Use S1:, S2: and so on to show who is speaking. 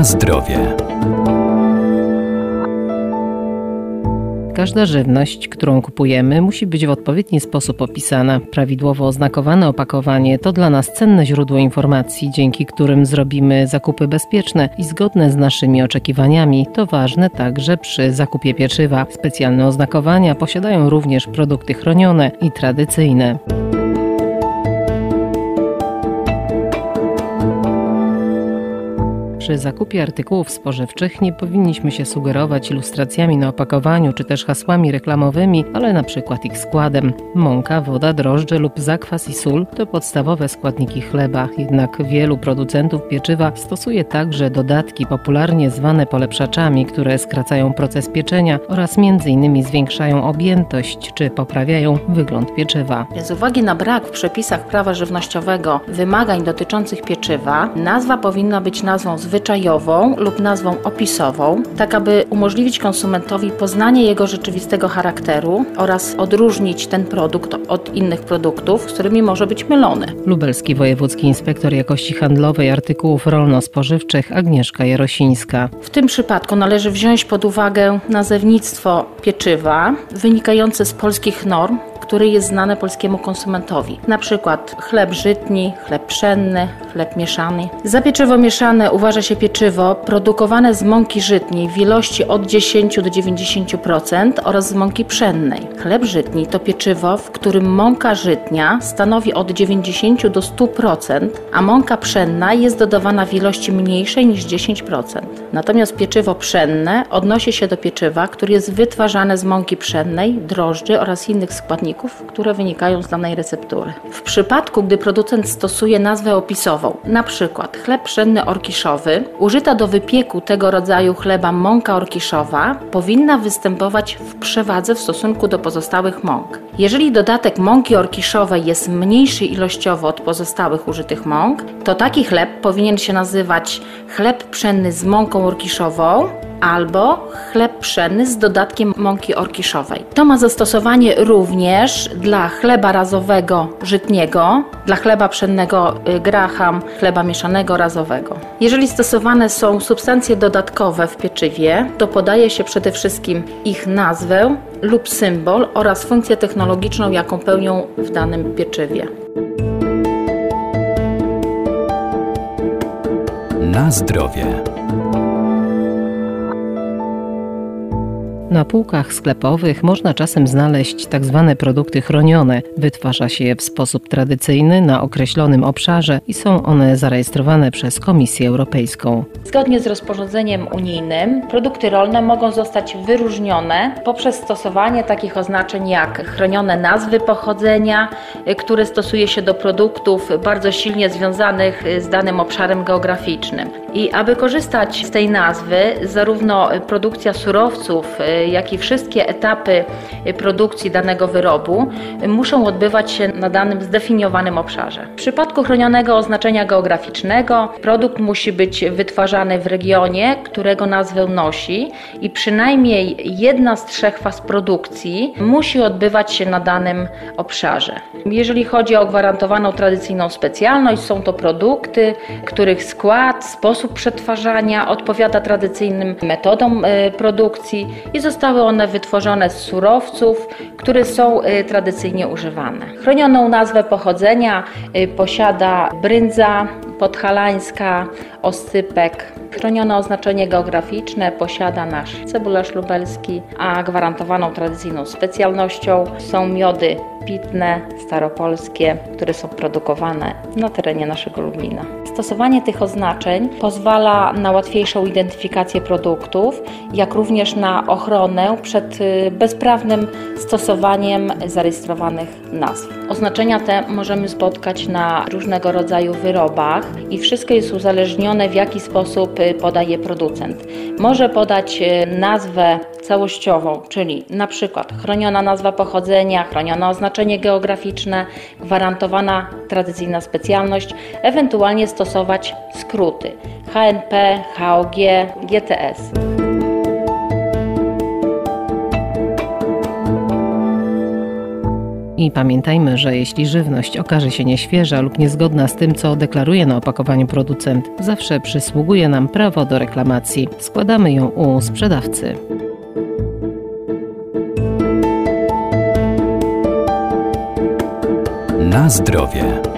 S1: Na zdrowie. Każda żywność, którą kupujemy, musi być w odpowiedni sposób opisana. Prawidłowo oznakowane opakowanie to dla nas cenne źródło informacji, dzięki którym zrobimy zakupy bezpieczne i zgodne z naszymi oczekiwaniami. To ważne także przy zakupie pieczywa. Specjalne oznakowania posiadają również produkty chronione i tradycyjne. Przy zakupie artykułów spożywczych nie powinniśmy się sugerować ilustracjami na opakowaniu czy też hasłami reklamowymi, ale na przykład ich składem. Mąka, woda, drożdże lub zakwas i sól to podstawowe składniki chleba, jednak wielu producentów pieczywa stosuje także dodatki popularnie zwane polepszaczami, które skracają proces pieczenia oraz m.in. zwiększają objętość czy poprawiają wygląd pieczywa.
S2: Z uwagi na brak w przepisach prawa żywnościowego wymagań dotyczących pieczywa, nazwa powinna być nazwą zwyczajną zwyczajową lub nazwą opisową, tak aby umożliwić konsumentowi poznanie jego rzeczywistego charakteru oraz odróżnić ten produkt od innych produktów, z którymi może być mylony.
S1: Lubelski Wojewódzki Inspektor Jakości Handlowej Artykułów Rolno-Spożywczych Agnieszka Jarosińska.
S2: W tym przypadku należy wziąć pod uwagę nazewnictwo pieczywa wynikające z polskich norm który jest znany polskiemu konsumentowi. Na przykład chleb żytni, chleb pszenny, chleb mieszany. Za pieczywo mieszane uważa się pieczywo produkowane z mąki żytniej w ilości od 10 do 90% oraz z mąki pszennej. Chleb żytni to pieczywo, w którym mąka żytnia stanowi od 90 do 100%, a mąka pszenna jest dodawana w ilości mniejszej niż 10%. Natomiast pieczywo pszenne odnosi się do pieczywa, które jest wytwarzane z mąki pszennej, drożdży oraz innych składników które wynikają z danej receptury. W przypadku, gdy producent stosuje nazwę opisową, na przykład chleb pszenny orkiszowy, użyta do wypieku tego rodzaju chleba mąka orkiszowa powinna występować w przewadze w stosunku do pozostałych mąk. Jeżeli dodatek mąki orkiszowej jest mniejszy ilościowo od pozostałych użytych mąk, to taki chleb powinien się nazywać chleb pszenny z mąką orkiszową albo chleb pszenny z dodatkiem mąki orkiszowej. To ma zastosowanie również dla chleba razowego żytniego, dla chleba pszennego y, graham, chleba mieszanego razowego. Jeżeli stosowane są substancje dodatkowe w pieczywie, to podaje się przede wszystkim ich nazwę lub symbol oraz funkcję technologiczną, jaką pełnią w danym pieczywie.
S1: Na zdrowie. Na półkach sklepowych można czasem znaleźć tak zwane produkty chronione. Wytwarza się je w sposób tradycyjny na określonym obszarze i są one zarejestrowane przez Komisję Europejską.
S2: Zgodnie z rozporządzeniem unijnym produkty rolne mogą zostać wyróżnione poprzez stosowanie takich oznaczeń jak chronione nazwy pochodzenia, które stosuje się do produktów bardzo silnie związanych z danym obszarem geograficznym. I aby korzystać z tej nazwy, zarówno produkcja surowców, jak i wszystkie etapy produkcji danego wyrobu muszą odbywać się na danym zdefiniowanym obszarze. W przypadku chronionego oznaczenia geograficznego produkt musi być wytwarzany w regionie, którego nazwę nosi i przynajmniej jedna z trzech faz produkcji musi odbywać się na danym obszarze. Jeżeli chodzi o gwarantowaną tradycyjną specjalność, są to produkty, których skład, sposób przetwarzania odpowiada tradycyjnym metodom e, produkcji i zostały one wytworzone z surowców, które są y, tradycyjnie używane. Chronioną nazwę pochodzenia y, posiada brędza podhalańska, oscypek. Chronione oznaczenie geograficzne posiada nasz cebularz lubelski, a gwarantowaną tradycyjną specjalnością są miody pitne, staropolskie, które są produkowane na terenie naszego Lublina. Stosowanie tych oznaczeń pozwala na łatwiejszą identyfikację produktów, jak również na ochronę przed y, bezprawnym stosowaniem zarejestrowanych nazw. Oznaczenia te możemy spotkać na różnego rodzaju wyrobach i wszystko jest uzależnione w jaki sposób y, podaje producent. Może podać y, nazwę całościową, czyli na przykład chroniona nazwa pochodzenia, chronione oznaczenie geograficzne, gwarantowana tradycyjna specjalność, ewentualnie stosować skróty HNP, HOG, GTS.
S1: I pamiętajmy, że jeśli żywność okaże się nieświeża lub niezgodna z tym, co deklaruje na opakowaniu producent, zawsze przysługuje nam prawo do reklamacji. Składamy ją u sprzedawcy.
S3: Na zdrowie.